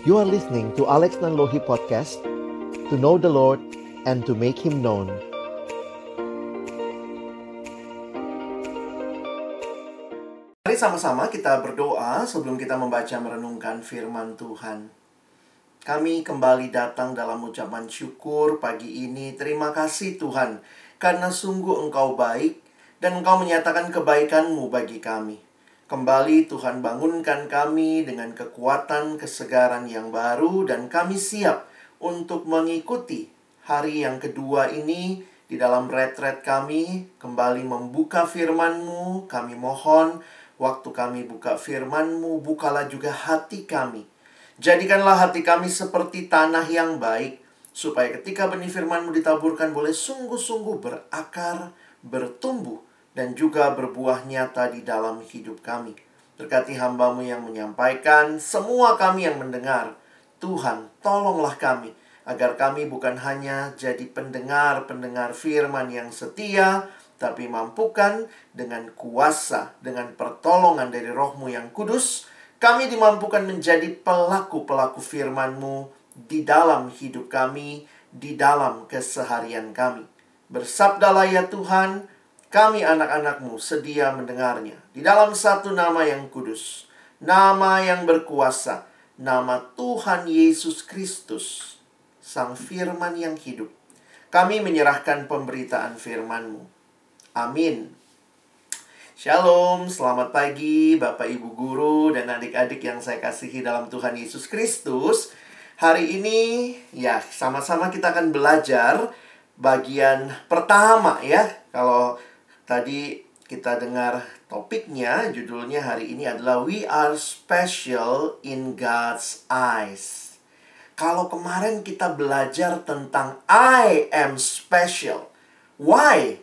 You are listening to Alex Nanlohi Podcast To know the Lord and to make Him known. Mari sama-sama kita berdoa sebelum kita membaca merenungkan firman Tuhan. Kami kembali datang dalam ucapan syukur pagi ini. Terima kasih Tuhan Karena sungguh Engkau baik Dan Engkau menyatakan kebaikan-Mu bagi kami Kembali Tuhan bangunkan kami dengan kekuatan kesegaran yang baru dan kami siap untuk mengikuti hari yang kedua ini di dalam retret kami kembali membuka firman-Mu. Kami mohon waktu kami buka firman-Mu, bukalah juga hati kami. Jadikanlah hati kami seperti tanah yang baik, supaya ketika benih firman-Mu ditaburkan boleh sungguh-sungguh berakar, bertumbuh, dan juga berbuah nyata di dalam hidup kami. Berkati hambamu yang menyampaikan, semua kami yang mendengar. Tuhan, tolonglah kami, agar kami bukan hanya jadi pendengar-pendengar firman yang setia, tapi mampukan dengan kuasa, dengan pertolongan dari rohmu yang kudus, kami dimampukan menjadi pelaku-pelaku firman-Mu di dalam hidup kami, di dalam keseharian kami. Bersabdalah ya Tuhan, kami anak-anakmu sedia mendengarnya. Di dalam satu nama yang kudus. Nama yang berkuasa. Nama Tuhan Yesus Kristus. Sang firman yang hidup. Kami menyerahkan pemberitaan firman-Mu. Amin. Shalom, selamat pagi Bapak Ibu Guru dan adik-adik yang saya kasihi dalam Tuhan Yesus Kristus. Hari ini ya sama-sama kita akan belajar bagian pertama ya. Kalau Tadi kita dengar topiknya, judulnya hari ini adalah We Are Special in God's Eyes. Kalau kemarin kita belajar tentang I am special. Why?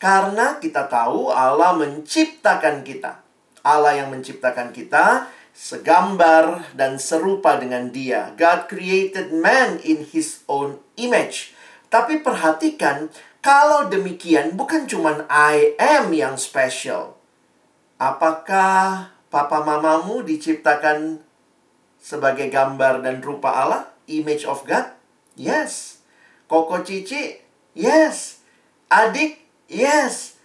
Karena kita tahu Allah menciptakan kita. Allah yang menciptakan kita segambar dan serupa dengan Dia. God created man in his own image. Tapi perhatikan, kalau demikian, bukan cuma I am yang special. Apakah papa mamamu diciptakan sebagai gambar dan rupa Allah? Image of God? Yes. Koko Cici? Yes. Adik? Yes.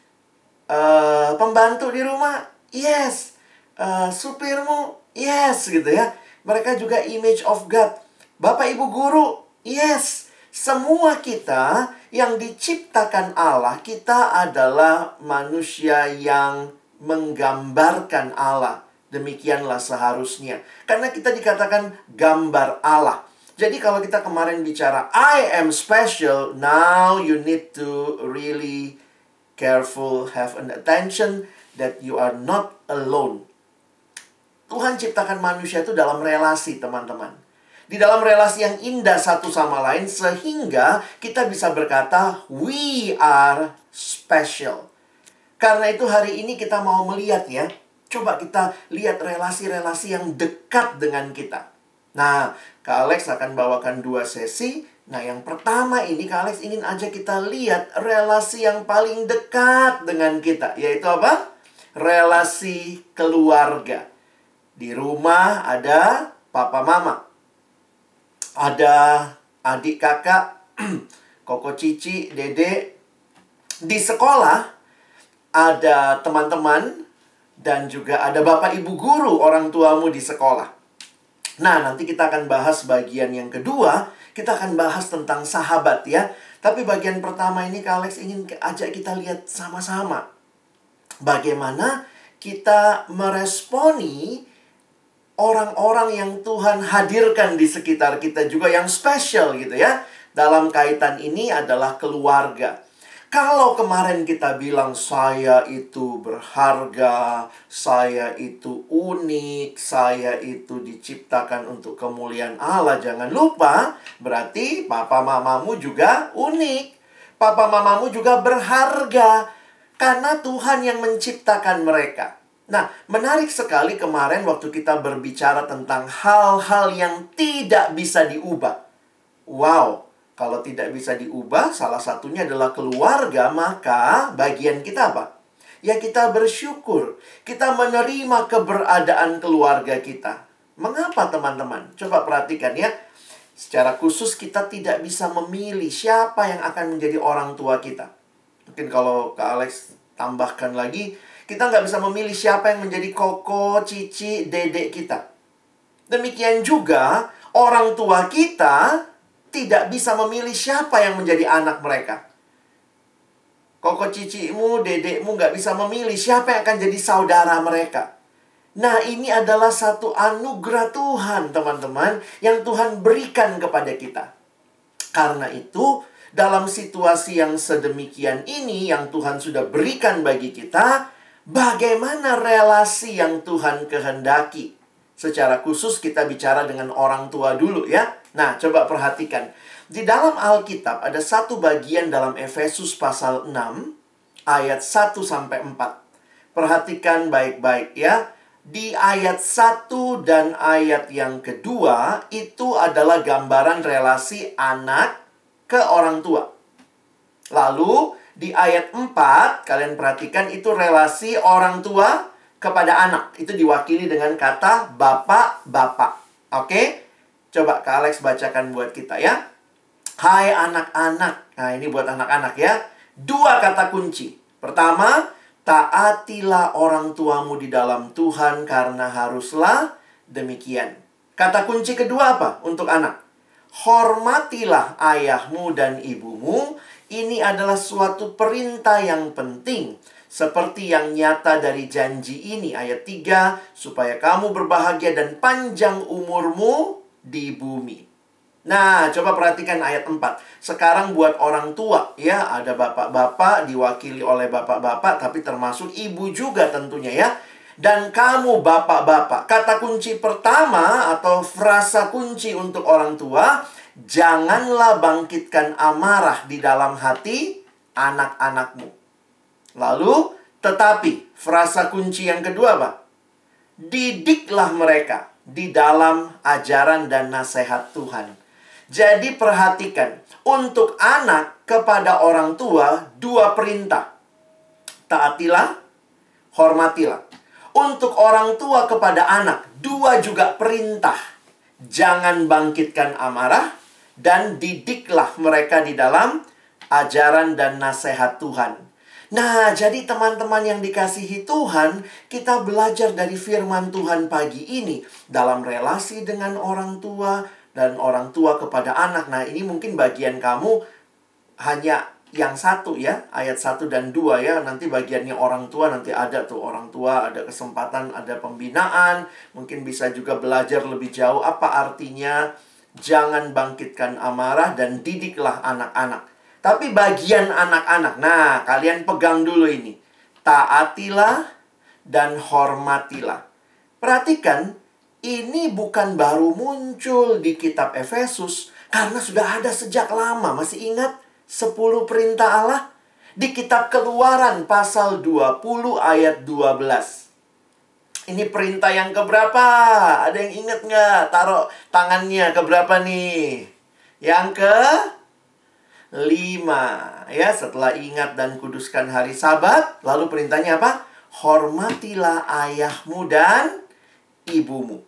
Uh, pembantu di rumah? Yes. Uh, supirmu? Yes, gitu ya. Mereka juga image of God. Bapak ibu guru? Yes. Semua kita yang diciptakan Allah, kita adalah manusia yang menggambarkan Allah. Demikianlah seharusnya. Karena kita dikatakan gambar Allah. Jadi kalau kita kemarin bicara I am special, now you need to really careful have an attention that you are not alone. Tuhan ciptakan manusia itu dalam relasi, teman-teman di dalam relasi yang indah satu sama lain sehingga kita bisa berkata we are special. Karena itu hari ini kita mau melihat ya. Coba kita lihat relasi-relasi yang dekat dengan kita. Nah, Kak Alex akan bawakan dua sesi. Nah, yang pertama ini Kak Alex ingin aja kita lihat relasi yang paling dekat dengan kita. Yaitu apa? Relasi keluarga. Di rumah ada papa mama ada adik kakak, koko cici, dede. Di sekolah ada teman-teman dan juga ada bapak ibu guru orang tuamu di sekolah. Nah, nanti kita akan bahas bagian yang kedua. Kita akan bahas tentang sahabat ya. Tapi bagian pertama ini Kak Alex ingin ajak kita lihat sama-sama. Bagaimana kita meresponi orang-orang yang Tuhan hadirkan di sekitar kita juga yang spesial gitu ya. Dalam kaitan ini adalah keluarga. Kalau kemarin kita bilang saya itu berharga, saya itu unik, saya itu diciptakan untuk kemuliaan Allah, jangan lupa berarti papa mamamu juga unik. Papa mamamu juga berharga karena Tuhan yang menciptakan mereka. Nah, menarik sekali kemarin waktu kita berbicara tentang hal-hal yang tidak bisa diubah. Wow, kalau tidak bisa diubah, salah satunya adalah keluarga, maka bagian kita apa? Ya kita bersyukur, kita menerima keberadaan keluarga kita. Mengapa teman-teman? Coba perhatikan ya. Secara khusus kita tidak bisa memilih siapa yang akan menjadi orang tua kita. Mungkin kalau Kak Alex tambahkan lagi, kita nggak bisa memilih siapa yang menjadi koko, cici, dedek kita. Demikian juga orang tua kita tidak bisa memilih siapa yang menjadi anak mereka. Koko cicimu, dedekmu nggak bisa memilih siapa yang akan jadi saudara mereka. Nah, ini adalah satu anugerah Tuhan, teman-teman, yang Tuhan berikan kepada kita. Karena itu, dalam situasi yang sedemikian ini, yang Tuhan sudah berikan bagi kita, bagaimana relasi yang Tuhan kehendaki? Secara khusus, kita bicara dengan orang tua dulu, ya. Nah, coba perhatikan. Di dalam Alkitab ada satu bagian dalam Efesus pasal 6 ayat 1 sampai 4. Perhatikan baik-baik ya di ayat 1 dan ayat yang kedua itu adalah gambaran relasi anak ke orang tua. Lalu di ayat 4 kalian perhatikan itu relasi orang tua kepada anak. Itu diwakili dengan kata bapak-bapak. Oke? Coba Kak Alex bacakan buat kita ya. Hai anak-anak. Nah, ini buat anak-anak ya. Dua kata kunci. Pertama, Taatilah orang tuamu di dalam Tuhan karena haruslah demikian. Kata kunci kedua apa untuk anak? Hormatilah ayahmu dan ibumu. Ini adalah suatu perintah yang penting. Seperti yang nyata dari janji ini ayat 3 supaya kamu berbahagia dan panjang umurmu di bumi. Nah, coba perhatikan ayat 4. Sekarang buat orang tua, ya, ada bapak-bapak diwakili oleh bapak-bapak, tapi termasuk ibu juga tentunya ya. Dan kamu bapak-bapak, kata kunci pertama atau frasa kunci untuk orang tua, janganlah bangkitkan amarah di dalam hati anak-anakmu. Lalu, tetapi frasa kunci yang kedua apa? Didiklah mereka di dalam ajaran dan nasihat Tuhan. Jadi perhatikan, untuk anak kepada orang tua dua perintah. Taatilah, hormatilah. Untuk orang tua kepada anak dua juga perintah. Jangan bangkitkan amarah dan didiklah mereka di dalam ajaran dan nasihat Tuhan. Nah, jadi teman-teman yang dikasihi Tuhan, kita belajar dari firman Tuhan pagi ini dalam relasi dengan orang tua, dan orang tua kepada anak. Nah, ini mungkin bagian kamu hanya yang satu ya, ayat satu dan dua ya. Nanti bagiannya orang tua nanti ada tuh orang tua, ada kesempatan, ada pembinaan, mungkin bisa juga belajar lebih jauh apa artinya jangan bangkitkan amarah dan didiklah anak-anak. Tapi bagian anak-anak. Nah, kalian pegang dulu ini. Taatilah dan hormatilah. Perhatikan ini bukan baru muncul di kitab Efesus karena sudah ada sejak lama. Masih ingat 10 perintah Allah? Di kitab Keluaran pasal 20 ayat 12. Ini perintah yang keberapa? Ada yang ingat nggak? Taruh tangannya keberapa nih? Yang ke lima. Ya, setelah ingat dan kuduskan hari sabat, lalu perintahnya apa? Hormatilah ayahmu dan ibumu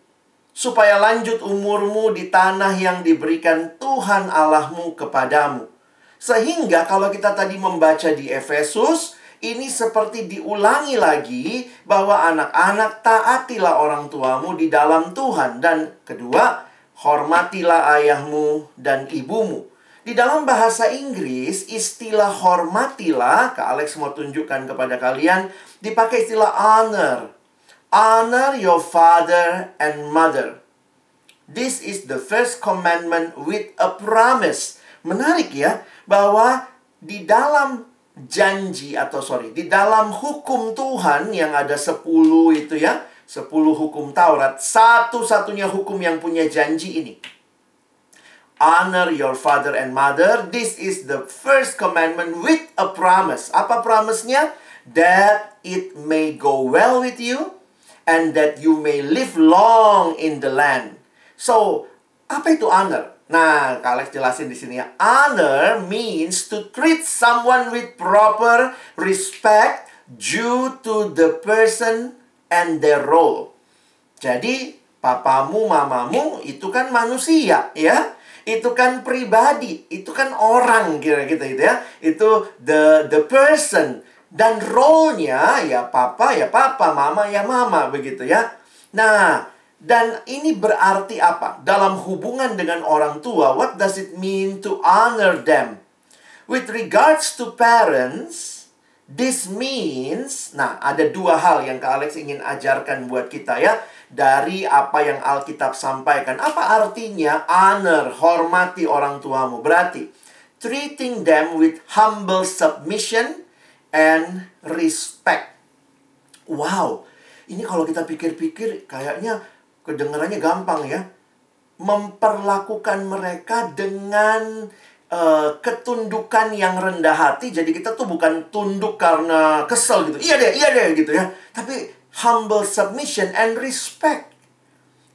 supaya lanjut umurmu di tanah yang diberikan Tuhan Allahmu kepadamu. Sehingga kalau kita tadi membaca di Efesus, ini seperti diulangi lagi bahwa anak-anak taatilah orang tuamu di dalam Tuhan. Dan kedua, hormatilah ayahmu dan ibumu. Di dalam bahasa Inggris, istilah hormatilah, Kak Alex mau tunjukkan kepada kalian, dipakai istilah honor Honor your father and mother. This is the first commandment with a promise. Menarik ya, bahwa di dalam janji atau sorry, di dalam hukum Tuhan yang ada 10 itu ya, 10 hukum Taurat, satu-satunya hukum yang punya janji ini. Honor your father and mother. This is the first commandment with a promise. Apa promise-nya? That it may go well with you and that you may live long in the land. So, apa itu honor? Nah, Alex jelasin di sini ya. Honor means to treat someone with proper respect due to the person and their role. Jadi, Papamu, mamamu itu kan manusia, ya. Itu kan pribadi, itu kan orang kira gitu gitu ya. Itu the the person dan role-nya ya papa ya papa, mama ya mama begitu ya. Nah, dan ini berarti apa? Dalam hubungan dengan orang tua, what does it mean to honor them? With regards to parents, this means, nah ada dua hal yang Kak Alex ingin ajarkan buat kita ya dari apa yang Alkitab sampaikan. Apa artinya honor, hormati orang tuamu? Berarti treating them with humble submission and respect. Wow, ini kalau kita pikir-pikir kayaknya kedengarannya gampang ya. Memperlakukan mereka dengan uh, ketundukan yang rendah hati. Jadi kita tuh bukan tunduk karena kesel gitu. Iya deh, iya deh gitu ya. Tapi humble submission and respect.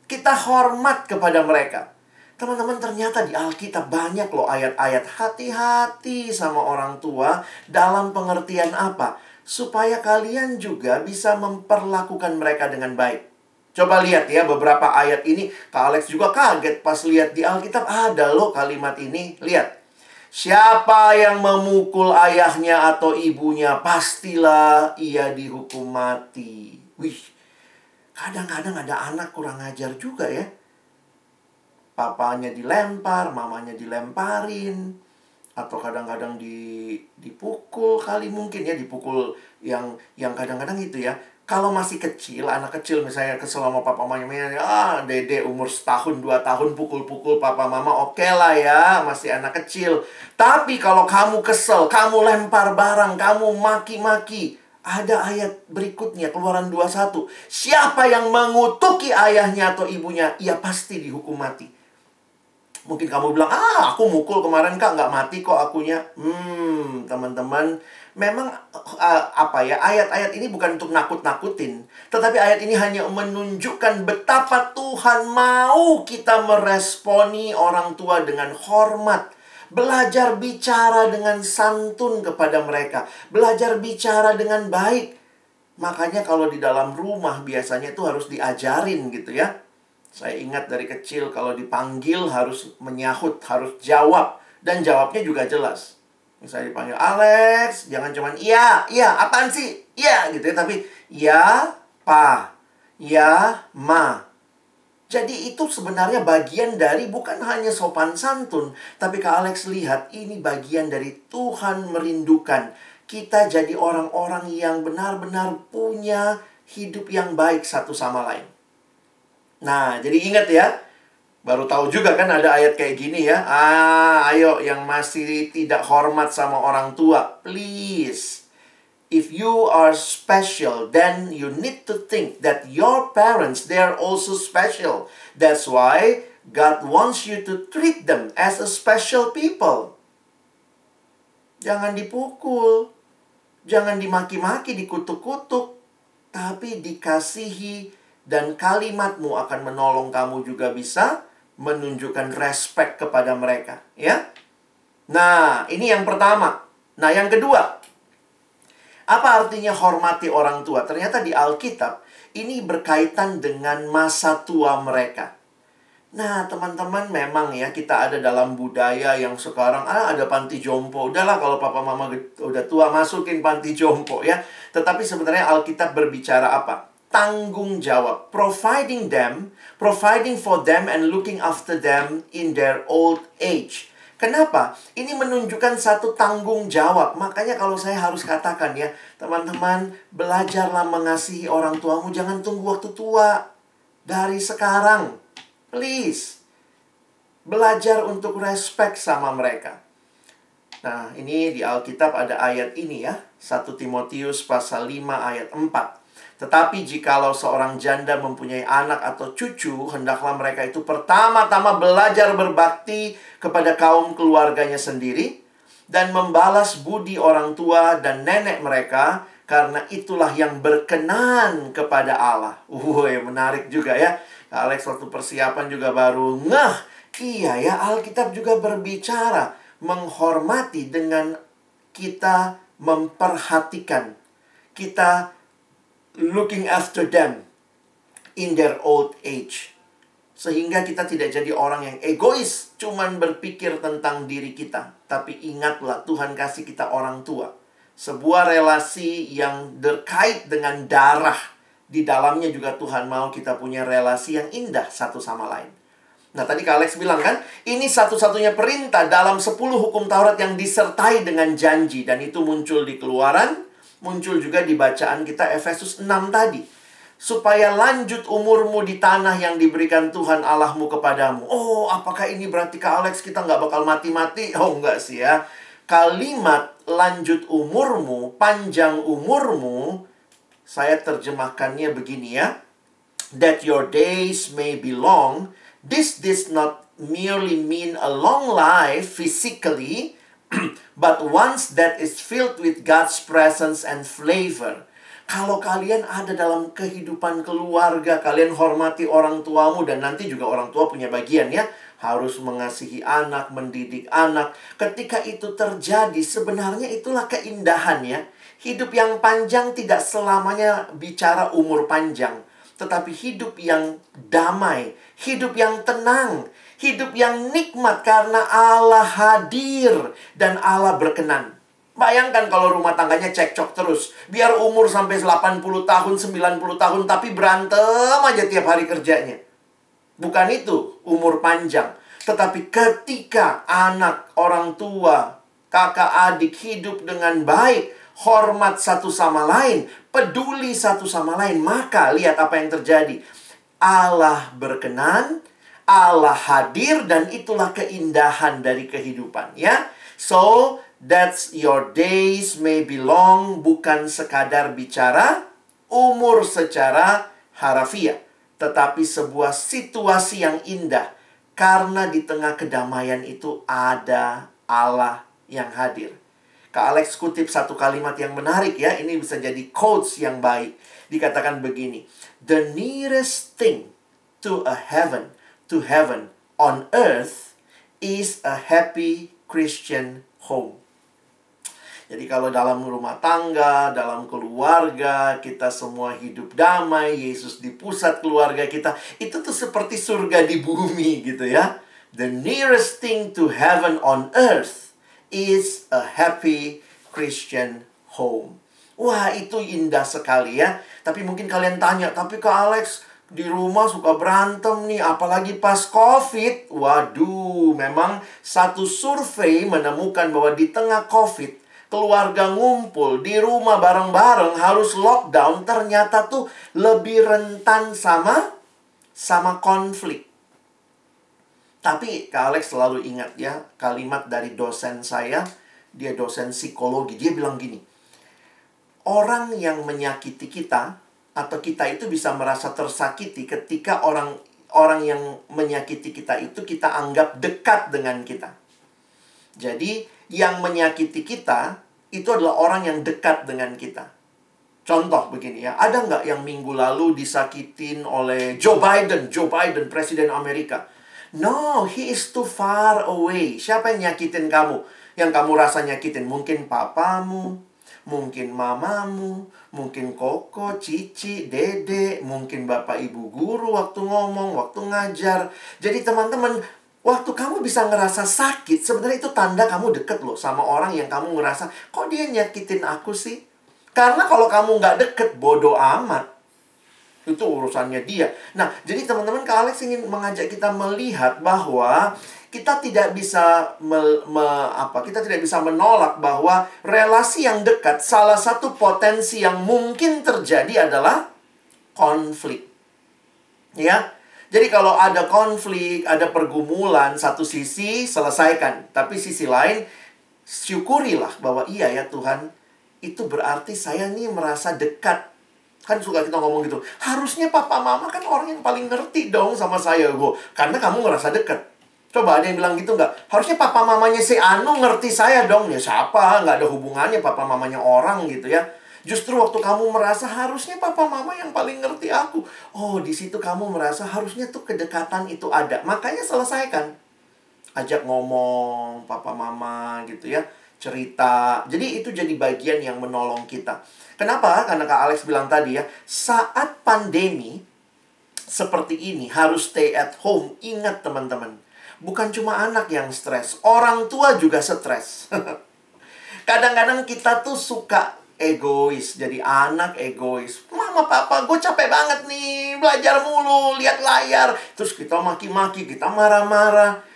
Kita hormat kepada mereka. Teman-teman ternyata di Alkitab banyak loh ayat-ayat hati-hati sama orang tua dalam pengertian apa? Supaya kalian juga bisa memperlakukan mereka dengan baik. Coba lihat ya beberapa ayat ini. Kak Alex juga kaget pas lihat di Alkitab ada loh kalimat ini. Lihat. Siapa yang memukul ayahnya atau ibunya, pastilah ia dihukum mati. Wih, kadang-kadang ada anak kurang ajar juga ya. Papanya dilempar, mamanya dilemparin, atau kadang-kadang di, dipukul kali mungkin ya, dipukul yang yang kadang-kadang itu ya kalau masih kecil, anak kecil misalnya kesel sama papa mamanya, ah dede umur setahun, dua tahun pukul-pukul papa mama, oke okay lah ya, masih anak kecil. Tapi kalau kamu kesel, kamu lempar barang, kamu maki-maki, ada ayat berikutnya, keluaran 21. Siapa yang mengutuki ayahnya atau ibunya, ia pasti dihukum mati. Mungkin kamu bilang, ah aku mukul kemarin kak, nggak mati kok akunya. Hmm, teman-teman, memang uh, apa ya ayat-ayat ini bukan untuk nakut-nakutin. Tetapi ayat ini hanya menunjukkan betapa Tuhan mau kita meresponi orang tua dengan hormat. Belajar bicara dengan santun kepada mereka. Belajar bicara dengan baik. Makanya kalau di dalam rumah biasanya itu harus diajarin gitu ya. Saya ingat dari kecil kalau dipanggil harus menyahut harus jawab. Dan jawabnya juga jelas Misalnya dipanggil Alex, jangan cuman iya, iya, apaan sih? Iya gitu ya, tapi ya, pa, ya, ma. Jadi itu sebenarnya bagian dari bukan hanya sopan santun, tapi Kak Alex lihat ini bagian dari Tuhan merindukan kita jadi orang-orang yang benar-benar punya hidup yang baik satu sama lain. Nah, jadi ingat ya, Baru tahu juga kan ada ayat kayak gini ya. Ah, ayo yang masih tidak hormat sama orang tua, please. If you are special, then you need to think that your parents they are also special. That's why God wants you to treat them as a special people. Jangan dipukul, jangan dimaki-maki, dikutuk-kutuk, tapi dikasihi dan kalimatmu akan menolong kamu juga bisa menunjukkan respect kepada mereka, ya. Nah, ini yang pertama. Nah, yang kedua, apa artinya hormati orang tua? Ternyata di Alkitab ini berkaitan dengan masa tua mereka. Nah, teman-teman memang ya kita ada dalam budaya yang sekarang ah, ada panti jompo. Udahlah kalau papa mama udah tua masukin panti jompo ya. Tetapi sebenarnya Alkitab berbicara apa? Tanggung jawab, providing them, providing for them and looking after them in their old age. Kenapa? Ini menunjukkan satu tanggung jawab. Makanya kalau saya harus katakan ya, teman-teman, belajarlah mengasihi orang tuamu, jangan tunggu waktu tua. Dari sekarang, please. Belajar untuk respect sama mereka. Nah, ini di Alkitab ada ayat ini ya. 1 Timotius pasal 5 ayat 4. Tetapi jikalau seorang janda mempunyai anak atau cucu, hendaklah mereka itu pertama-tama belajar berbakti kepada kaum keluarganya sendiri dan membalas budi orang tua dan nenek mereka karena itulah yang berkenan kepada Allah. Woi, menarik juga ya. Alex waktu persiapan juga baru ngeh. Iya ya, Alkitab juga berbicara menghormati dengan kita memperhatikan. Kita looking after them in their old age. Sehingga kita tidak jadi orang yang egois, cuman berpikir tentang diri kita. Tapi ingatlah Tuhan kasih kita orang tua. Sebuah relasi yang terkait dengan darah. Di dalamnya juga Tuhan mau kita punya relasi yang indah satu sama lain. Nah tadi Kak Alex bilang kan, ini satu-satunya perintah dalam 10 hukum Taurat yang disertai dengan janji. Dan itu muncul di keluaran, muncul juga di bacaan kita Efesus 6 tadi supaya lanjut umurmu di tanah yang diberikan Tuhan Allahmu kepadamu. Oh, apakah ini berarti Kak Alex kita nggak bakal mati-mati? Oh, enggak sih ya. Kalimat lanjut umurmu, panjang umurmu, saya terjemahkannya begini ya. That your days may be long. This does not merely mean a long life physically, but ones that is filled with God's presence and flavor. Kalau kalian ada dalam kehidupan keluarga, kalian hormati orang tuamu dan nanti juga orang tua punya bagian ya. Harus mengasihi anak, mendidik anak. Ketika itu terjadi, sebenarnya itulah keindahannya. Hidup yang panjang tidak selamanya bicara umur panjang. Tetapi hidup yang damai, hidup yang tenang, hidup yang nikmat karena Allah hadir dan Allah berkenan. Bayangkan kalau rumah tangganya cekcok terus. Biar umur sampai 80 tahun, 90 tahun, tapi berantem aja tiap hari kerjanya. Bukan itu umur panjang. Tetapi ketika anak, orang tua, kakak adik hidup dengan baik, hormat satu sama lain, peduli satu sama lain, maka lihat apa yang terjadi. Allah berkenan, Allah hadir dan itulah keindahan dari kehidupan ya. So, That's your days may be long bukan sekadar bicara umur secara harafiah, tetapi sebuah situasi yang indah karena di tengah kedamaian itu ada Allah yang hadir. Kak Alex kutip satu kalimat yang menarik ya, ini bisa jadi quotes yang baik. Dikatakan begini, The nearest thing to a heaven, to heaven on earth is a happy Christian home. Jadi kalau dalam rumah tangga, dalam keluarga, kita semua hidup damai, Yesus di pusat keluarga kita, itu tuh seperti surga di bumi gitu ya. The nearest thing to heaven on earth is a happy Christian home. Wah, itu indah sekali ya. Tapi mungkin kalian tanya, tapi ke Alex, di rumah suka berantem nih, apalagi pas COVID. Waduh, memang satu survei menemukan bahwa di tengah COVID, keluarga ngumpul di rumah bareng-bareng harus lockdown ternyata tuh lebih rentan sama sama konflik. Tapi Kak Alex selalu ingat ya kalimat dari dosen saya, dia dosen psikologi, dia bilang gini. Orang yang menyakiti kita atau kita itu bisa merasa tersakiti ketika orang orang yang menyakiti kita itu kita anggap dekat dengan kita. Jadi yang menyakiti kita itu adalah orang yang dekat dengan kita. Contoh begini ya, ada nggak yang minggu lalu disakitin oleh Joe Biden, Joe Biden, Presiden Amerika? No, he is too far away. Siapa yang nyakitin kamu? Yang kamu rasa nyakitin? Mungkin papamu, mungkin mamamu, mungkin koko, cici, dede, mungkin bapak ibu guru waktu ngomong, waktu ngajar. Jadi teman-teman, Waktu kamu bisa ngerasa sakit, sebenarnya itu tanda kamu deket loh sama orang yang kamu ngerasa, kok dia nyakitin aku sih? Karena kalau kamu nggak deket, bodoh amat. Itu urusannya dia. Nah, jadi teman-teman, Kak Alex ingin mengajak kita melihat bahwa kita tidak bisa me, me, apa kita tidak bisa menolak bahwa relasi yang dekat salah satu potensi yang mungkin terjadi adalah konflik. Ya, jadi kalau ada konflik, ada pergumulan, satu sisi selesaikan. Tapi sisi lain, syukurilah bahwa iya ya Tuhan, itu berarti saya nih merasa dekat. Kan suka kita ngomong gitu, harusnya papa mama kan orang yang paling ngerti dong sama saya, gue. Karena kamu merasa dekat. Coba ada yang bilang gitu nggak? Harusnya papa mamanya si Anu ngerti saya dong. Ya siapa? Nggak ada hubungannya papa mamanya orang gitu ya. Justru waktu kamu merasa harusnya papa mama yang paling ngerti aku. Oh, di situ kamu merasa harusnya tuh kedekatan itu ada. Makanya selesaikan. Ajak ngomong papa mama gitu ya. Cerita. Jadi itu jadi bagian yang menolong kita. Kenapa? Karena Kak Alex bilang tadi ya, saat pandemi seperti ini harus stay at home. Ingat teman-teman, bukan cuma anak yang stres, orang tua juga stres. Kadang-kadang kita tuh suka egois, jadi anak egois. Mama, papa, gue capek banget nih, belajar mulu, lihat layar. Terus kita maki-maki, kita marah-marah.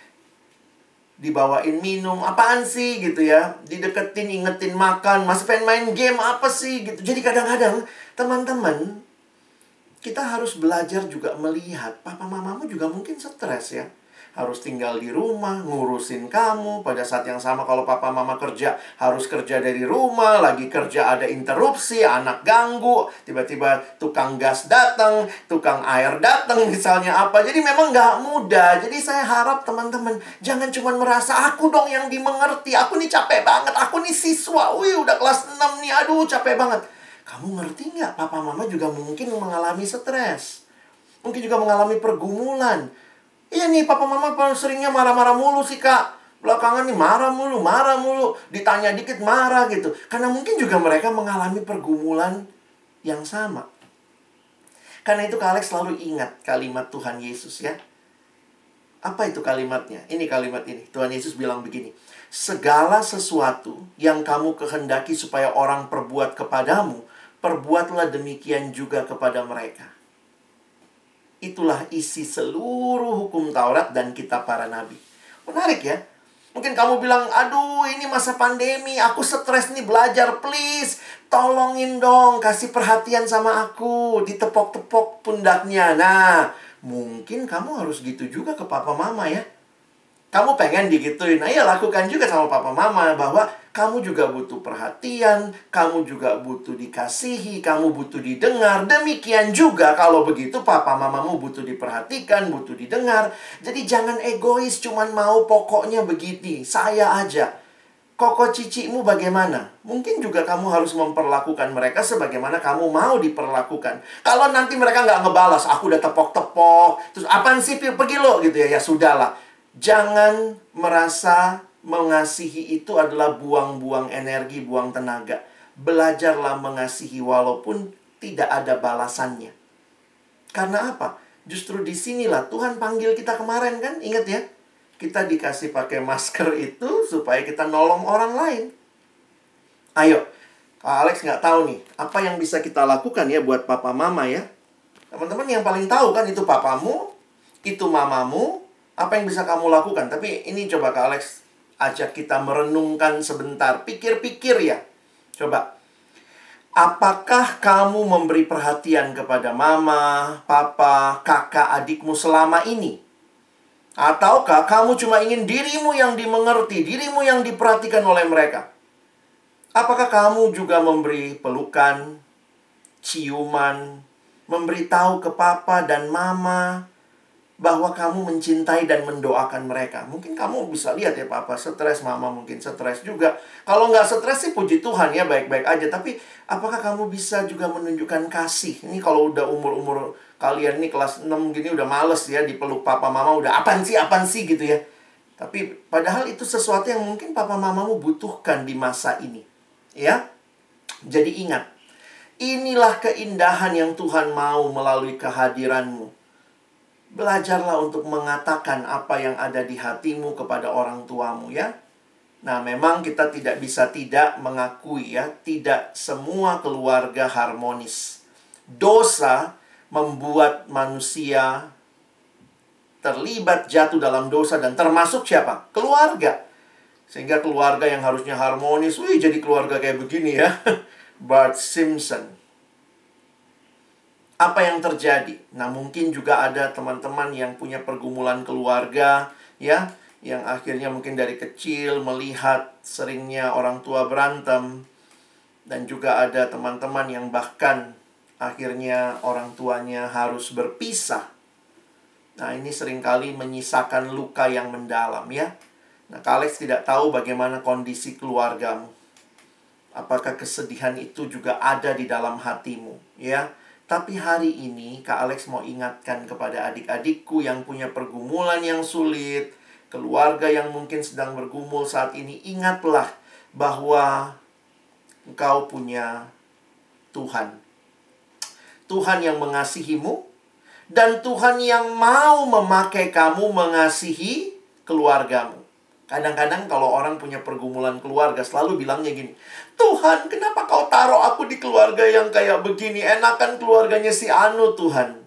Dibawain minum, apaan sih gitu ya. Dideketin, ingetin makan, masih pengen main game, apa sih gitu. Jadi kadang-kadang, teman-teman, kita harus belajar juga melihat, papa mamamu juga mungkin stres ya harus tinggal di rumah, ngurusin kamu. Pada saat yang sama kalau papa mama kerja, harus kerja dari rumah, lagi kerja ada interupsi, anak ganggu, tiba-tiba tukang gas datang, tukang air datang misalnya apa. Jadi memang nggak mudah. Jadi saya harap teman-teman jangan cuma merasa aku dong yang dimengerti. Aku nih capek banget, aku nih siswa. Wih, udah kelas 6 nih, aduh capek banget. Kamu ngerti nggak? Papa mama juga mungkin mengalami stres. Mungkin juga mengalami pergumulan Iya nih, papa mama seringnya marah-marah mulu sih, Kak. Belakangan nih marah mulu, marah mulu. Ditanya dikit marah gitu. Karena mungkin juga mereka mengalami pergumulan yang sama. Karena itu Kak Alex selalu ingat kalimat Tuhan Yesus ya. Apa itu kalimatnya? Ini kalimat ini. Tuhan Yesus bilang begini. Segala sesuatu yang kamu kehendaki supaya orang perbuat kepadamu, perbuatlah demikian juga kepada mereka. Itulah isi seluruh hukum Taurat dan kitab para nabi. Menarik ya? Mungkin kamu bilang, aduh ini masa pandemi, aku stres nih belajar, please. Tolongin dong, kasih perhatian sama aku. Ditepok-tepok pundaknya. Nah, mungkin kamu harus gitu juga ke papa mama ya. Kamu pengen digituin, nah ya lakukan juga sama papa mama bahwa kamu juga butuh perhatian, kamu juga butuh dikasihi, kamu butuh didengar. Demikian juga kalau begitu papa mamamu butuh diperhatikan, butuh didengar. Jadi jangan egois cuman mau pokoknya begini, saya aja. Koko cicimu bagaimana? Mungkin juga kamu harus memperlakukan mereka sebagaimana kamu mau diperlakukan. Kalau nanti mereka nggak ngebalas, aku udah tepok-tepok, terus apaan sih pergi lo gitu ya, ya sudahlah Jangan merasa mengasihi itu adalah buang-buang energi, buang tenaga. Belajarlah mengasihi walaupun tidak ada balasannya. Karena apa? Justru di sinilah Tuhan panggil kita kemarin kan, ingat ya? Kita dikasih pakai masker itu supaya kita nolong orang lain. Ayo, Kak Alex nggak tahu nih, apa yang bisa kita lakukan ya buat papa mama ya? Teman-teman yang paling tahu kan itu papamu, itu mamamu, apa yang bisa kamu lakukan? Tapi ini coba Kak Alex ajak kita merenungkan sebentar. Pikir-pikir ya. Coba. Apakah kamu memberi perhatian kepada mama, papa, kakak, adikmu selama ini? Ataukah kamu cuma ingin dirimu yang dimengerti, dirimu yang diperhatikan oleh mereka? Apakah kamu juga memberi pelukan, ciuman, memberitahu ke papa dan mama, bahwa kamu mencintai dan mendoakan mereka. Mungkin kamu bisa lihat ya papa stres, mama mungkin stres juga. Kalau nggak stres sih puji Tuhan ya baik-baik aja. Tapi apakah kamu bisa juga menunjukkan kasih? Ini kalau udah umur-umur kalian nih kelas 6 gini udah males ya dipeluk papa mama udah apaan sih apaan sih gitu ya. Tapi padahal itu sesuatu yang mungkin papa mamamu butuhkan di masa ini. Ya. Jadi ingat, inilah keindahan yang Tuhan mau melalui kehadiranmu Belajarlah untuk mengatakan apa yang ada di hatimu kepada orang tuamu ya. Nah, memang kita tidak bisa tidak mengakui ya, tidak semua keluarga harmonis. Dosa membuat manusia terlibat jatuh dalam dosa dan termasuk siapa? Keluarga. Sehingga keluarga yang harusnya harmonis, wih jadi keluarga kayak begini ya. Bart Simpson apa yang terjadi. Nah, mungkin juga ada teman-teman yang punya pergumulan keluarga, ya, yang akhirnya mungkin dari kecil melihat seringnya orang tua berantem, dan juga ada teman-teman yang bahkan akhirnya orang tuanya harus berpisah. Nah, ini sering kali menyisakan luka yang mendalam, ya. Nah, Kalex tidak tahu bagaimana kondisi keluargamu. Apakah kesedihan itu juga ada di dalam hatimu, ya? Tapi hari ini Kak Alex mau ingatkan kepada adik-adikku yang punya pergumulan yang sulit, keluarga yang mungkin sedang bergumul saat ini, ingatlah bahwa engkau punya Tuhan. Tuhan yang mengasihimu dan Tuhan yang mau memakai kamu mengasihi keluargamu. Kadang-kadang kalau orang punya pergumulan keluarga selalu bilangnya gini, Tuhan kenapa kau taruh aku di keluarga yang kayak begini? Enakan keluarganya si Anu Tuhan.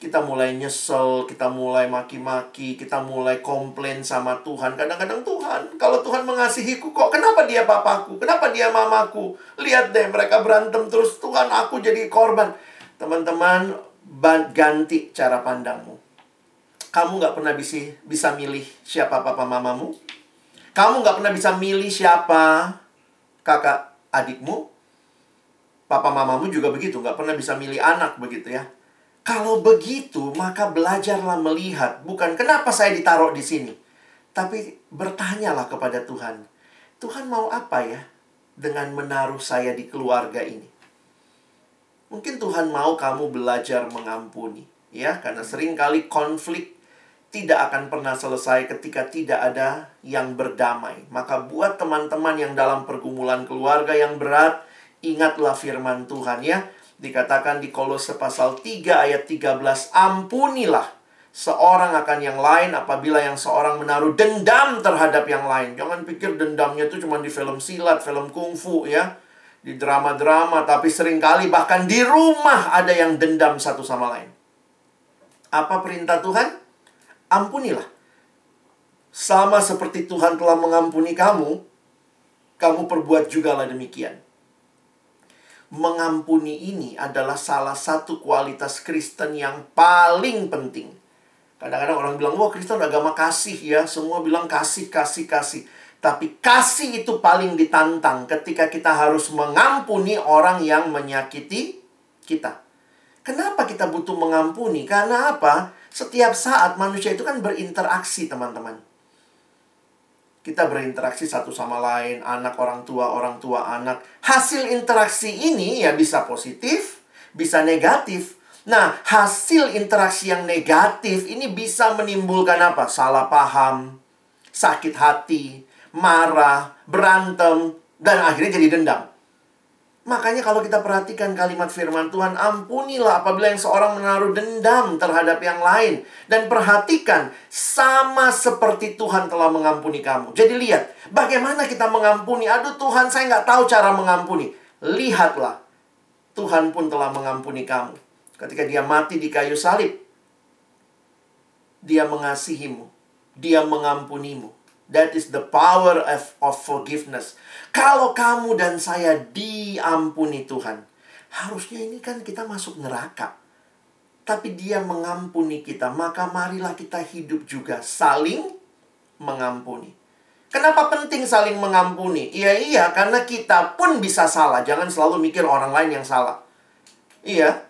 Kita mulai nyesel, kita mulai maki-maki, kita mulai komplain sama Tuhan. Kadang-kadang Tuhan, kalau Tuhan mengasihiku kok kenapa dia papaku? Kenapa dia mamaku? Lihat deh mereka berantem terus, Tuhan aku jadi korban. Teman-teman, ganti cara pandangmu kamu nggak pernah bisa bisa milih siapa papa mamamu. Kamu nggak pernah bisa milih siapa kakak adikmu. Papa mamamu juga begitu, nggak pernah bisa milih anak begitu ya. Kalau begitu, maka belajarlah melihat bukan kenapa saya ditaruh di sini, tapi bertanyalah kepada Tuhan. Tuhan mau apa ya dengan menaruh saya di keluarga ini? Mungkin Tuhan mau kamu belajar mengampuni, ya, karena sering kali konflik tidak akan pernah selesai ketika tidak ada yang berdamai. Maka buat teman-teman yang dalam pergumulan keluarga yang berat, ingatlah firman Tuhan ya. Dikatakan di Kolose pasal 3 ayat 13, ampunilah seorang akan yang lain apabila yang seorang menaruh dendam terhadap yang lain. Jangan pikir dendamnya itu cuma di film silat, film kungfu ya. Di drama-drama, tapi sering kali bahkan di rumah ada yang dendam satu sama lain. Apa perintah Tuhan? Ampunilah. Sama seperti Tuhan telah mengampuni kamu, kamu perbuat juga lah demikian. Mengampuni ini adalah salah satu kualitas Kristen yang paling penting. Kadang-kadang orang bilang, wah Kristen agama kasih ya. Semua bilang kasih, kasih, kasih. Tapi kasih itu paling ditantang ketika kita harus mengampuni orang yang menyakiti kita. Kenapa kita butuh mengampuni? Karena apa? Setiap saat manusia itu kan berinteraksi, teman-teman. Kita berinteraksi satu sama lain, anak orang tua, orang tua anak. Hasil interaksi ini ya bisa positif, bisa negatif. Nah, hasil interaksi yang negatif ini bisa menimbulkan apa? Salah paham, sakit hati, marah, berantem, dan akhirnya jadi dendam. Makanya kalau kita perhatikan kalimat firman Tuhan, ampunilah apabila yang seorang menaruh dendam terhadap yang lain. Dan perhatikan, sama seperti Tuhan telah mengampuni kamu. Jadi lihat, bagaimana kita mengampuni. Aduh Tuhan, saya nggak tahu cara mengampuni. Lihatlah, Tuhan pun telah mengampuni kamu. Ketika dia mati di kayu salib, dia mengasihimu. Dia mengampunimu. That is the power of, of forgiveness. Kalau kamu dan saya diampuni Tuhan, harusnya ini kan kita masuk neraka. Tapi dia mengampuni kita, maka marilah kita hidup juga saling mengampuni. Kenapa penting saling mengampuni? Iya, iya, karena kita pun bisa salah. Jangan selalu mikir orang lain yang salah. Iya,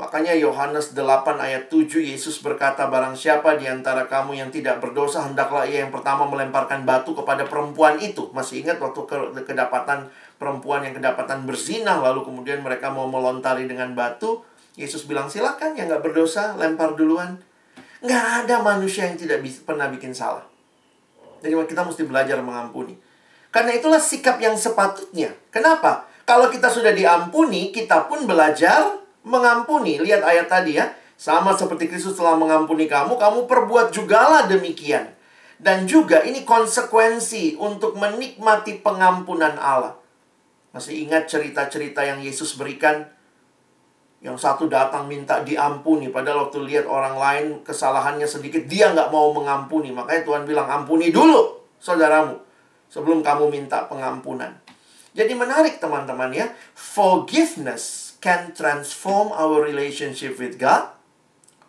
Makanya Yohanes 8 ayat 7 Yesus berkata barang siapa di antara kamu yang tidak berdosa hendaklah ia yang pertama melemparkan batu kepada perempuan itu. Masih ingat waktu ke kedapatan perempuan yang kedapatan berzina lalu kemudian mereka mau melontari dengan batu. Yesus bilang silakan yang nggak berdosa lempar duluan. Nggak ada manusia yang tidak bisa, pernah bikin salah. Jadi kita mesti belajar mengampuni. Karena itulah sikap yang sepatutnya. Kenapa? Kalau kita sudah diampuni, kita pun belajar mengampuni. Lihat ayat tadi ya. Sama seperti Kristus telah mengampuni kamu, kamu perbuat jugalah demikian. Dan juga ini konsekuensi untuk menikmati pengampunan Allah. Masih ingat cerita-cerita yang Yesus berikan? Yang satu datang minta diampuni. Padahal waktu lihat orang lain kesalahannya sedikit, dia nggak mau mengampuni. Makanya Tuhan bilang, ampuni dulu saudaramu. Sebelum kamu minta pengampunan. Jadi menarik teman-teman ya. Forgiveness can transform our relationship with God,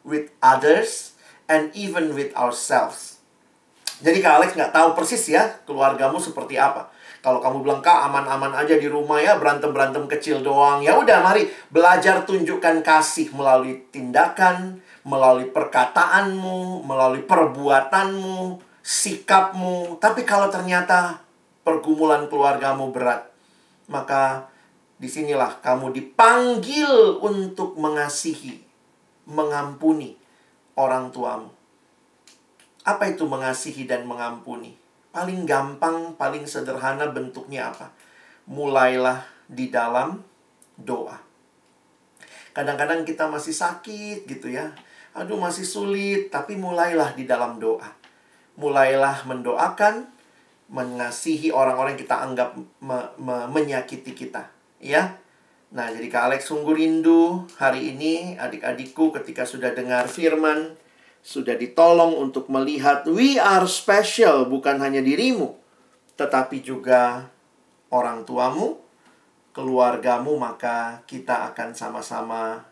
with others, and even with ourselves. Jadi Kak Alex nggak tahu persis ya keluargamu seperti apa. Kalau kamu bilang Kak aman-aman aja di rumah ya berantem-berantem kecil doang. Ya udah mari belajar tunjukkan kasih melalui tindakan, melalui perkataanmu, melalui perbuatanmu, sikapmu. Tapi kalau ternyata pergumulan keluargamu berat, maka Di sinilah kamu dipanggil untuk mengasihi, mengampuni orang tuamu. Apa itu mengasihi dan mengampuni? Paling gampang, paling sederhana bentuknya apa? Mulailah di dalam doa. Kadang-kadang kita masih sakit gitu ya. Aduh masih sulit, tapi mulailah di dalam doa. Mulailah mendoakan, mengasihi orang-orang yang kita anggap me me menyakiti kita, ya. Nah, jadi Kak Alex sungguh rindu hari ini adik-adikku ketika sudah dengar firman, sudah ditolong untuk melihat we are special bukan hanya dirimu, tetapi juga orang tuamu, keluargamu, maka kita akan sama-sama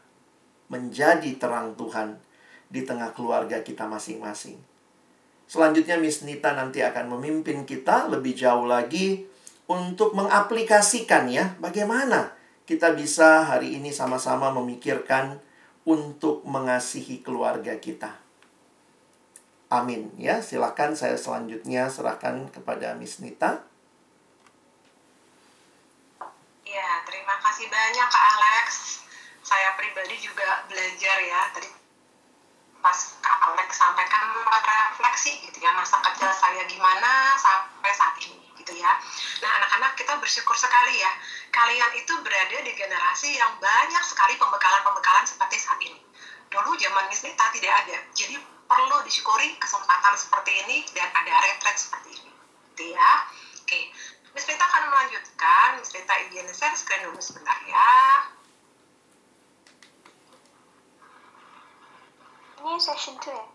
menjadi terang Tuhan di tengah keluarga kita masing-masing. Selanjutnya Miss Nita nanti akan memimpin kita lebih jauh lagi untuk mengaplikasikan ya bagaimana kita bisa hari ini sama-sama memikirkan untuk mengasihi keluarga kita. Amin ya. Silakan saya selanjutnya serahkan kepada Miss Nita. Ya, terima kasih banyak Kak Alex. Saya pribadi juga belajar ya tadi pas Kak Alex sampaikan refleksi gitu ya masa kecil saya gimana sampai saat ini gitu ya. Nah anak-anak kita bersyukur sekali ya kalian itu berada di generasi yang banyak sekali pembekalan-pembekalan seperti saat ini. Dulu zaman Miss Nita tidak ada, jadi perlu disyukuri kesempatan seperti ini dan ada retret seperti ini. Gitu ya. Oke, Miss akan melanjutkan. Miss Nita izin share screen dulu sebentar ya. Ini session 2 ya?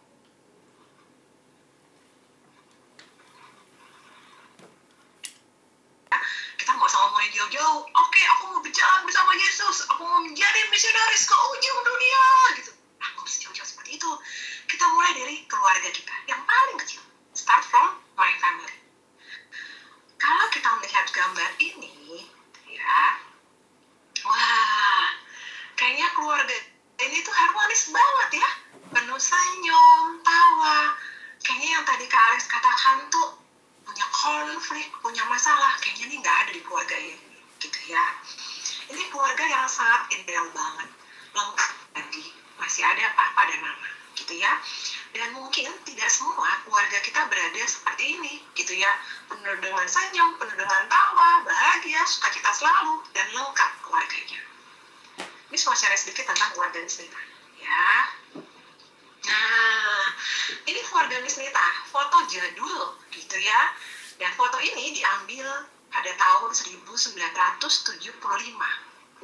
kita nggak usah ngomongin jauh-jauh. Oke, aku mau berjalan bersama Yesus. Aku mau menjadi misionaris ke ujung dunia. Gitu. Nah, nggak usah jauh-jauh seperti itu. Kita mulai dari keluarga kita yang paling kecil. Start from my family. Kalau kita melihat gambar ini, ya, wah, kayaknya keluarga ini tuh harmonis banget ya. Penuh senyum, tawa. Kayaknya yang tadi Kak Alex katakan tuh punya konflik, punya masalah, kayaknya ini nggak ada di keluarga ini, gitu ya. Ini keluarga yang sangat ideal banget, lengkap tadi, masih ada papa dan mama, gitu ya. Dan mungkin tidak semua keluarga kita berada seperti ini, gitu ya. Penuh dengan senyum, penuh dengan tawa, bahagia, sukacita selalu, dan lengkap keluarganya. Ini mau share sedikit tentang keluarga Nisnita, ya. Nah, ini keluarga Nisnita, foto jadul, gitu ya. Dan foto ini diambil pada tahun 1975.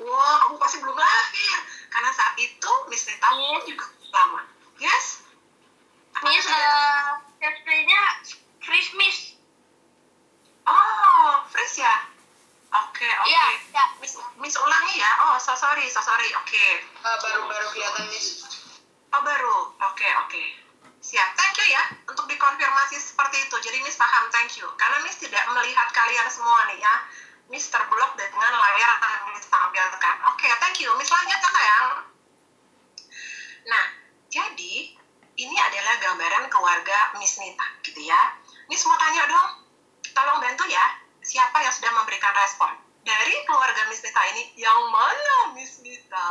Wah, aku pasti belum lahir. Karena saat itu Miss pun juga lama. Yes? Miss, uh, screen-nya Christmas. Oh, fresh ya? Oke, oke. Iya, iya. Miss, Miss ulangi ya? Oh, so sorry, so sorry. Oke. baru-baru kelihatan Miss. Oh, baru. Oke, oke. Siap. Thank you ya untuk dikonfirmasi seperti itu. Jadi Miss paham, thank you. Karena Miss tidak melihat kalian semua nih ya. Miss terblok dengan layar yang Miss tampilkan. Oke, thank you. Miss lanjut ya sayang. Nah, jadi ini adalah gambaran keluarga Miss Nita, gitu ya. Miss mau tanya dong, tolong bantu ya, siapa yang sudah memberikan respon? Dari keluarga Miss Nita ini, yang mana Miss Nita?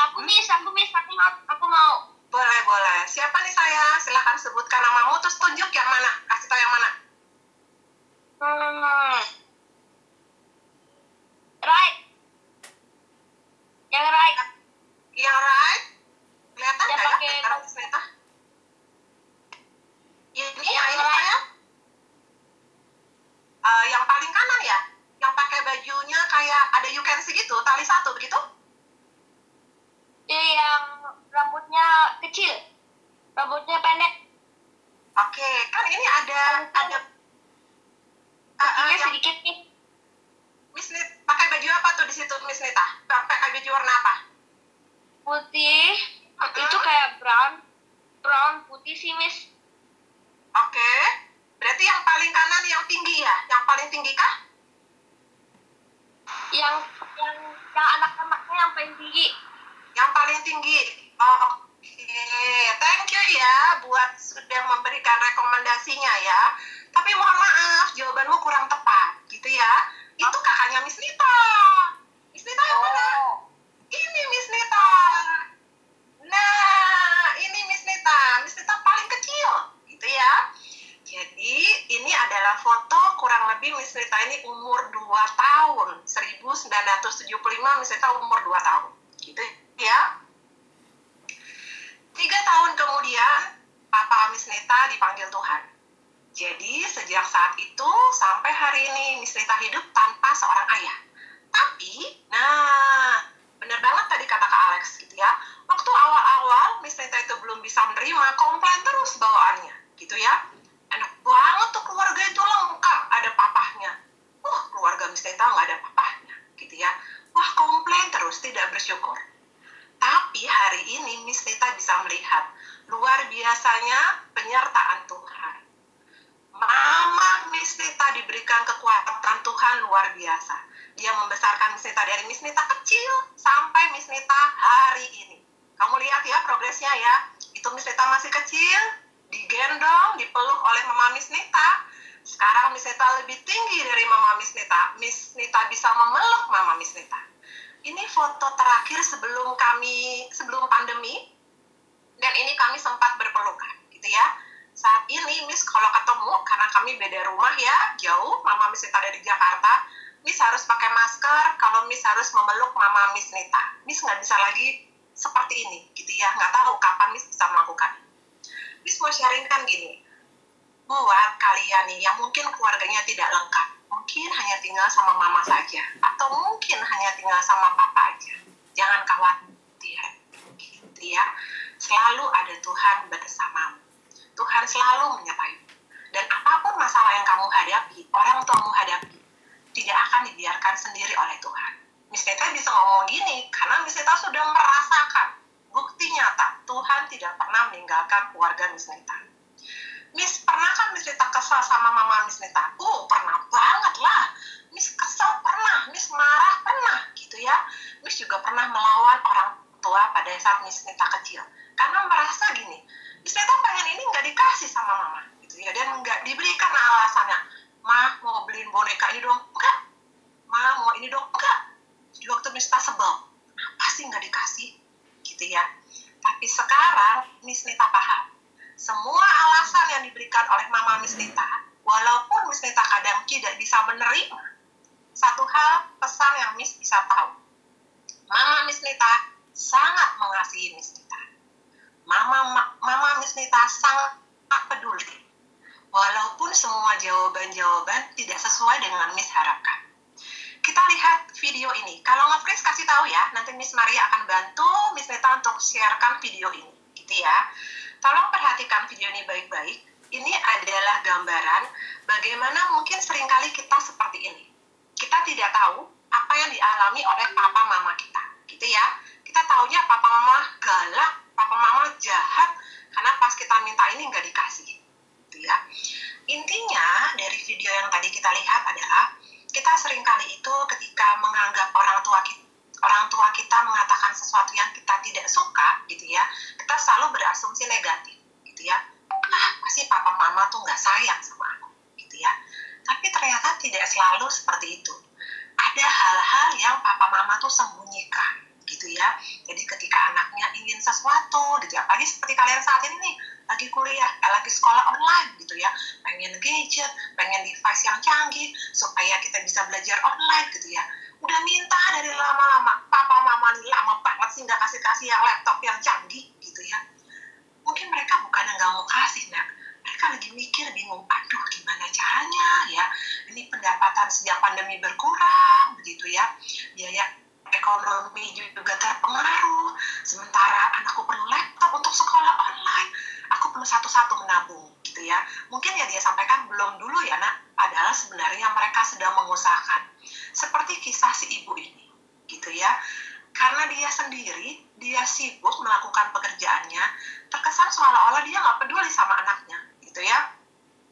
Aku Miss, aku Miss, aku mau, aku mau. Boleh, boleh. Siapa nih saya? Silahkan sebutkan namamu, terus tunjuk yang mana. Kasih tahu yang mana. Hmm. Right. Yang right. Yang right? Kelihatan Yang nggak ya? pakai- Antara Miss Nita? Ini, Yang yang ini right. saya? Eh, yang paling kanan ya? Yang pakai bajunya kayak ada you can see gitu, tali satu begitu? Dia yang rambutnya kecil. Rambutnya pendek. Oke, kan ini ada ada Ah, ah, Kakinya yang sedikit nih. Miss Nita pakai baju apa tuh di situ Miss Nita? Pakai baju warna apa? Putih. Mm-mm. Itu kayak brown. Brown putih sih, Miss. Oke. Berarti yang paling kanan yang tinggi ya? Yang paling tinggi kah? Yang yang yang anak-anaknya yang paling tinggi. Yang paling tinggi. Oh, Oke, thank you ya buat sudah memberikan rekomendasinya ya. Tapi mohon maaf, jawabanmu kurang tepat, gitu ya. Itu kakaknya Miss Nita. Miss Nita yang oh. mana? Ini Miss Nita. Nah, ini Miss Nita. Miss Nita paling kecil, gitu ya. Jadi, ini adalah foto kurang lebih Miss Nita ini umur 2 tahun. 1975 Miss Nita umur 2 tahun. Gitu ya. Tiga tahun kemudian, Papa Miss Nita dipanggil Tuhan. Jadi, sejak saat itu sampai hari ini, Miss Nita hidup tanpa seorang ayah tapi, nah benar banget tadi kata Kak Alex gitu ya, waktu awal-awal Miss Nita itu belum bisa menerima, komplain terus bawaannya gitu ya. Enak banget tuh keluarga itu lengkap, ada papahnya. Wah, keluarga Miss Nita nggak ada papahnya gitu ya. Wah, komplain terus, tidak bersyukur. Tapi hari ini Miss Nita bisa melihat luar biasanya penyertaan Tuhan. Mama Miss Nita diberikan kekuatan Tuhan luar biasa. Dia membesarkan Miss Nita dari Miss Nita kecil sampai Miss Nita hari ini. Kamu lihat ya progresnya ya. Itu Miss Nita masih kecil, digendong, dipeluk oleh Mama Miss Nita. Sekarang Miss Nita lebih tinggi dari Mama Miss Nita. Miss Nita bisa memeluk Mama Miss Nita. Ini foto terakhir sebelum kami sebelum pandemi dan ini kami sempat berpelukan gitu ya. Saat ini Miss kalau ketemu karena kami beda rumah ya jauh, Mama Miss Nita dari Jakarta, Miss harus pakai masker kalau Miss harus memeluk Mama Miss Nita. Miss nggak bisa lagi seperti ini gitu ya, nggak tahu kapan Miss bisa melakukan. Miss mau sharingkan gini, buat kalian nih yang mungkin keluarganya tidak lengkap, mungkin hanya tinggal sama mama saja, atau mungkin hanya tinggal sama papa aja. Jangan khawatir, gitu ya. Selalu ada Tuhan bersamamu. Tuhan selalu menyertai. Dan apa pun masalah yang kamu hadapi, orang tuamu hadapi, tidak akan dibiarkan sendiri oleh Tuhan. Miss Neta bisa ngomong gini, karena Miss Neta sudah merasakan bukti nyata Tuhan tidak pernah meninggalkan keluarga Miss Neta. Miss, pernah kan Miss Neta kesal sama mama Miss Neta? Oh, pernah banget lah. Miss kesal pernah, Miss marah pernah, gitu ya. Miss juga pernah melawan orang tua pada saat Miss Neta kecil. Karena merasa gini, Miss Neta pengen ini nggak dikasih sama mama, gitu ya. Dan nggak diberikan alasannya. Ma, mau beliin boneka ini dong? Enggak. Ma, mau ini dong? Enggak. Di waktu Miss sebel, apa sih nggak dikasih? Gitu ya. Tapi sekarang Miss Neta paham semua alasan yang diberikan oleh Mama Miss Nita, walaupun Miss Nita kadang tidak bisa menerima, satu hal pesan yang Miss bisa tahu. Mama Miss Nita sangat mengasihi Miss Nita. Mama, Mama Miss Nita sangat peduli. Walaupun semua jawaban-jawaban tidak sesuai dengan Miss harapkan. Kita lihat video ini. Kalau nge kasih tahu ya, nanti Miss Maria akan bantu Miss Nita untuk sharekan video ini. Gitu ya. Tolong perhatikan video ini baik-baik. Ini adalah gambaran bagaimana mungkin sering kali kita seperti ini. Kita tidak tahu apa yang dialami oleh papa mama kita, gitu ya. Kita taunya papa mama galak, papa mama jahat, karena pas kita minta ini nggak dikasih, gitu ya. Intinya dari video yang tadi kita lihat adalah kita sering kali itu ketika menganggap orang tua kita orang tua kita mengatakan sesuatu yang kita tidak suka gitu ya kita selalu berasumsi negatif gitu ya. Ah pasti papa mama tuh nggak sayang sama aku gitu ya. Tapi ternyata tidak selalu seperti itu. Ada hal-hal yang papa mama tuh sembunyikan gitu ya. Jadi ketika anaknya ingin sesuatu gitu ya apalagi seperti kalian saat ini nih lagi kuliah eh, lagi sekolah online gitu ya. Pengen gadget pengen device yang canggih supaya kita bisa belajar online gitu ya. Udah minta dari lama-lama papa mama nih lama banget sih nggak kasih kasih yang laptop yang canggih gitu ya. Mungkin mereka bukan yang nggak mau kasih nak. Mereka lagi mikir bingung aduh gimana caranya ya? Ini pendapatan sejak pandemi berkurang begitu ya. Biaya ekonomi juga terpengaruh. Sementara anakku perlu laptop untuk sekolah online aku perlu satu-satu menabung gitu ya. Mungkin ya dia sampaikan belum dulu ya nak padahal sebenarnya mereka sedang mengusahakan. Seperti kisah si ibu ini gitu ya. Karena dia sendiri dia sibuk melakukan pekerjaannya terkesan seolah-olah dia nggak peduli sama anaknya gitu ya.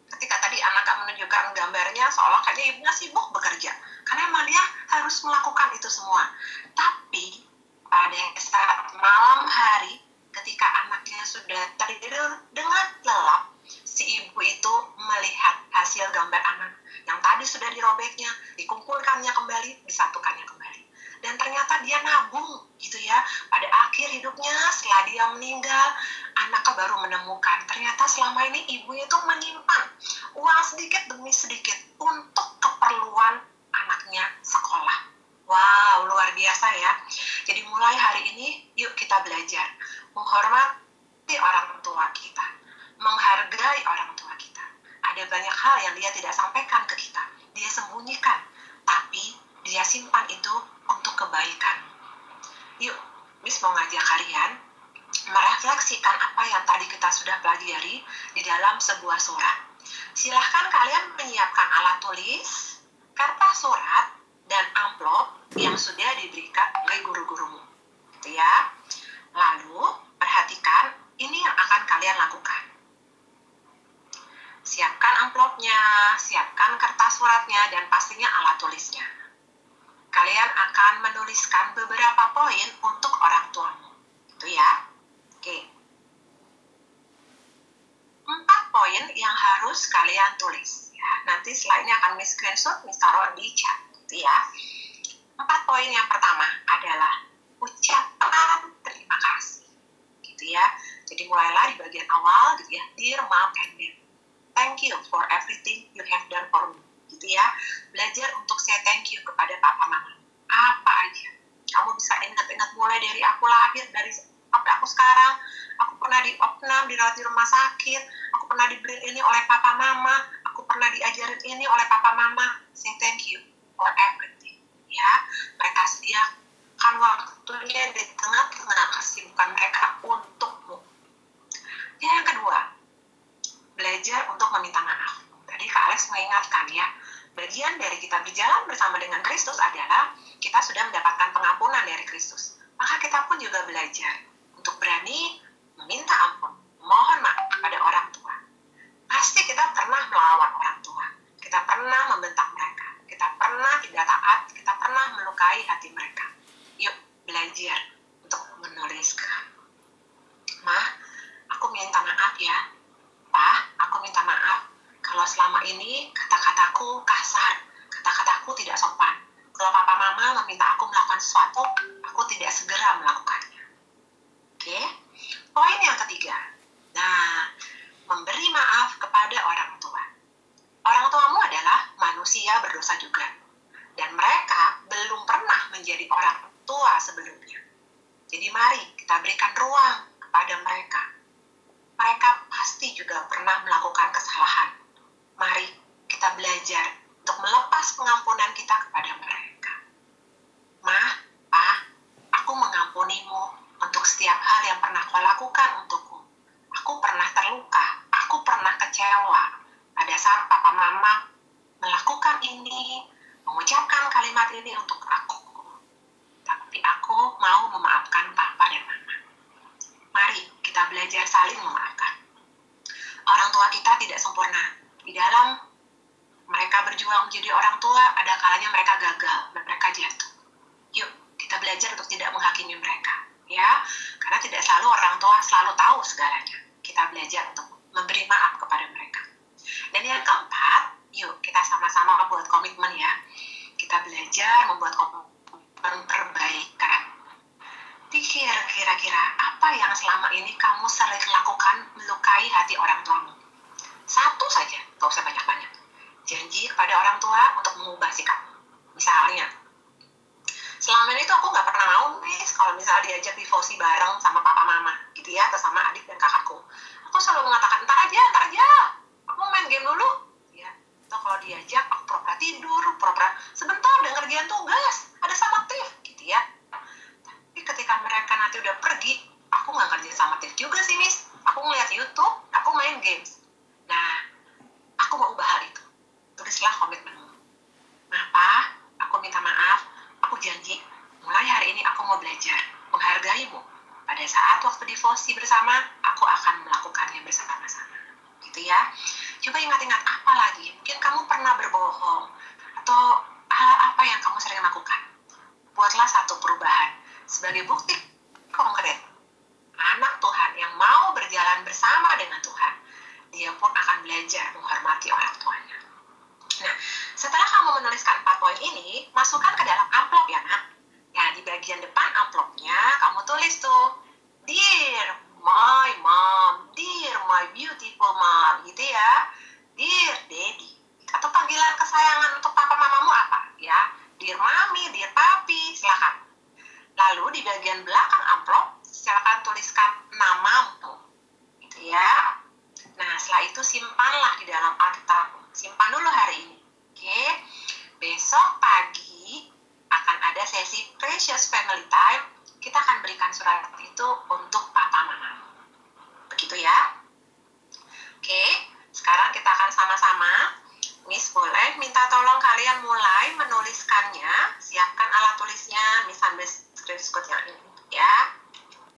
Ketika tadi anak menunjukkan gambarnya seolah kayaknya ibunya sibuk bekerja. Karena emang dia harus melakukan itu semua. Tapi pada saat malam hari ketika anaknya sudah tertidur dengan lelap si ibu itu melihat hasil gambar anak yang tadi sudah dirobeknya, dikumpulkannya kembali, disatukannya kembali. Dan ternyata dia nabung gitu ya. Pada akhir hidupnya setelah dia meninggal, anaknya baru menemukan ternyata selama ini ibunya itu menyimpan uang sedikit demi sedikit untuk keperluan anaknya sekolah. Wow, luar biasa ya. Jadi mulai hari ini yuk kita belajar menghormati orang tua kita, menghargai orang tua kita ada banyak hal yang dia tidak sampaikan ke kita. Dia sembunyikan, tapi dia simpan itu untuk kebaikan. Yuk, Miss mau ngajak kalian merefleksikan apa yang tadi kita sudah pelajari di dalam sebuah surat. Silahkan kalian menyiapkan alat tulis, kertas surat, dan amplop yang sudah diberikan oleh guru-gurumu. Gitu ya. Perhatikan, ini yang akan kalian lakukan. Siapkan amplopnya, siapkan kertas suratnya, dan pastinya alat tulisnya. Kalian akan menuliskan beberapa poin untuk orang tuamu. Itu ya. Oke. Empat poin yang harus kalian tulis. Ya, nanti selainnya akan miss screenshot, miss taruh di chat. Gitu ya. Empat poin yang pertama adalah ucapan terima kasih. Gitu ya. Jadi mulailah di bagian awal gitu ya. Dear mom and dad, thank you for everything you have done for me gitu ya. Belajar untuk say thank you kepada papa mama. Apa aja. Kamu bisa ingat-ingat mulai dari aku lahir dari sampai aku sekarang. Aku pernah di opnam dirawat di rumah sakit. Aku pernah dibeli ini oleh papa mama. Aku pernah diajarin ini oleh papa mama. Say thank you for everything ya. Mereka sediakan waktunya di tengah-tengah kesibukan mereka untukmu yang kedua belajar untuk meminta maaf tadi Kak Alex mengingatkan ya bagian dari kita berjalan bersama dengan Kristus adalah kita sudah mendapatkan pengampunan dari Kristus. Maka kita pun juga belajar untuk berani meminta ampun, mohon maaf kepada orang tua. Pasti kita pernah melawan orang tua, kita pernah membentak mereka, kita pernah tidak taat, kita pernah melukai hati mereka. Belajar untuk menuliskan. Mah, aku minta maaf ya. Pak, aku minta maaf kalau selama ini kata-kataku kasar, kata-kataku tidak sopan. Kalau papa mama meminta aku melakukan sesuatu, aku tidak segera melakukannya. Oke? Poin yang ketiga. Nah, memberi maaf kepada orang tua. Orang tuamu adalah manusia berdosa juga. Dan mereka belum pernah menjadi orang tua sebelumnya. Jadi mari kita berikan ruang kepada mereka. Mereka pasti juga pernah melakukan kesalahan mari kita belajar untuk melepas pengampunan kita kepada mereka. Mah, ah, aku mengampunimu untuk setiap hal yang pernah kau lakukan untukku. Aku pernah terluka, aku pernah kecewa pada saat papa mama melakukan ini, mengucapkan kalimat ini untuk aku. Tapi aku mau memaafkan papa dan mama. Mari kita belajar saling memaafkan. Orang tua kita tidak sempurna, di dalam mereka menjadi orang tua, ada kalanya mereka gagal, mereka jatuh. Yuk, kita belajar untuk tidak menghakimi mereka, ya. Karena tidak selalu orang tua selalu tahu segalanya. Kita belajar untuk memberi maaf kepada mereka. Dan yang keempat, yuk kita sama-sama buat komitmen ya. Kita belajar membuat komitmen perbaikan. Pikir kira-kira apa yang selama ini kamu sering lakukan melukai hati orang tuamu satu saja, gak usah banyak-banyak. Janji kepada orang tua untuk mengubah sikap. Misalnya, selama ini tuh aku gak pernah mau nih kalau misalnya diajak devosi bareng sama papa mama gitu ya atau sama adik dan kakakku aku selalu mengatakan ntar aja ntar aja aku mau main game dulu ya atau kalau diajak aku pura-pura tidur pura-pura sebentar dan ngerjain tugas ada sama Tiff gitu ya tapi ketika mereka nanti udah pergi aku nggak ngerjain sama Tiff juga sih miss aku ngeliat YouTube aku main games Nah, aku mau ubah hal itu. Tulislah komitmenmu. Nah, Pak, aku minta maaf. Aku janji, mulai hari ini aku mau belajar menghargaimu. Pada saat waktu devosi bersama,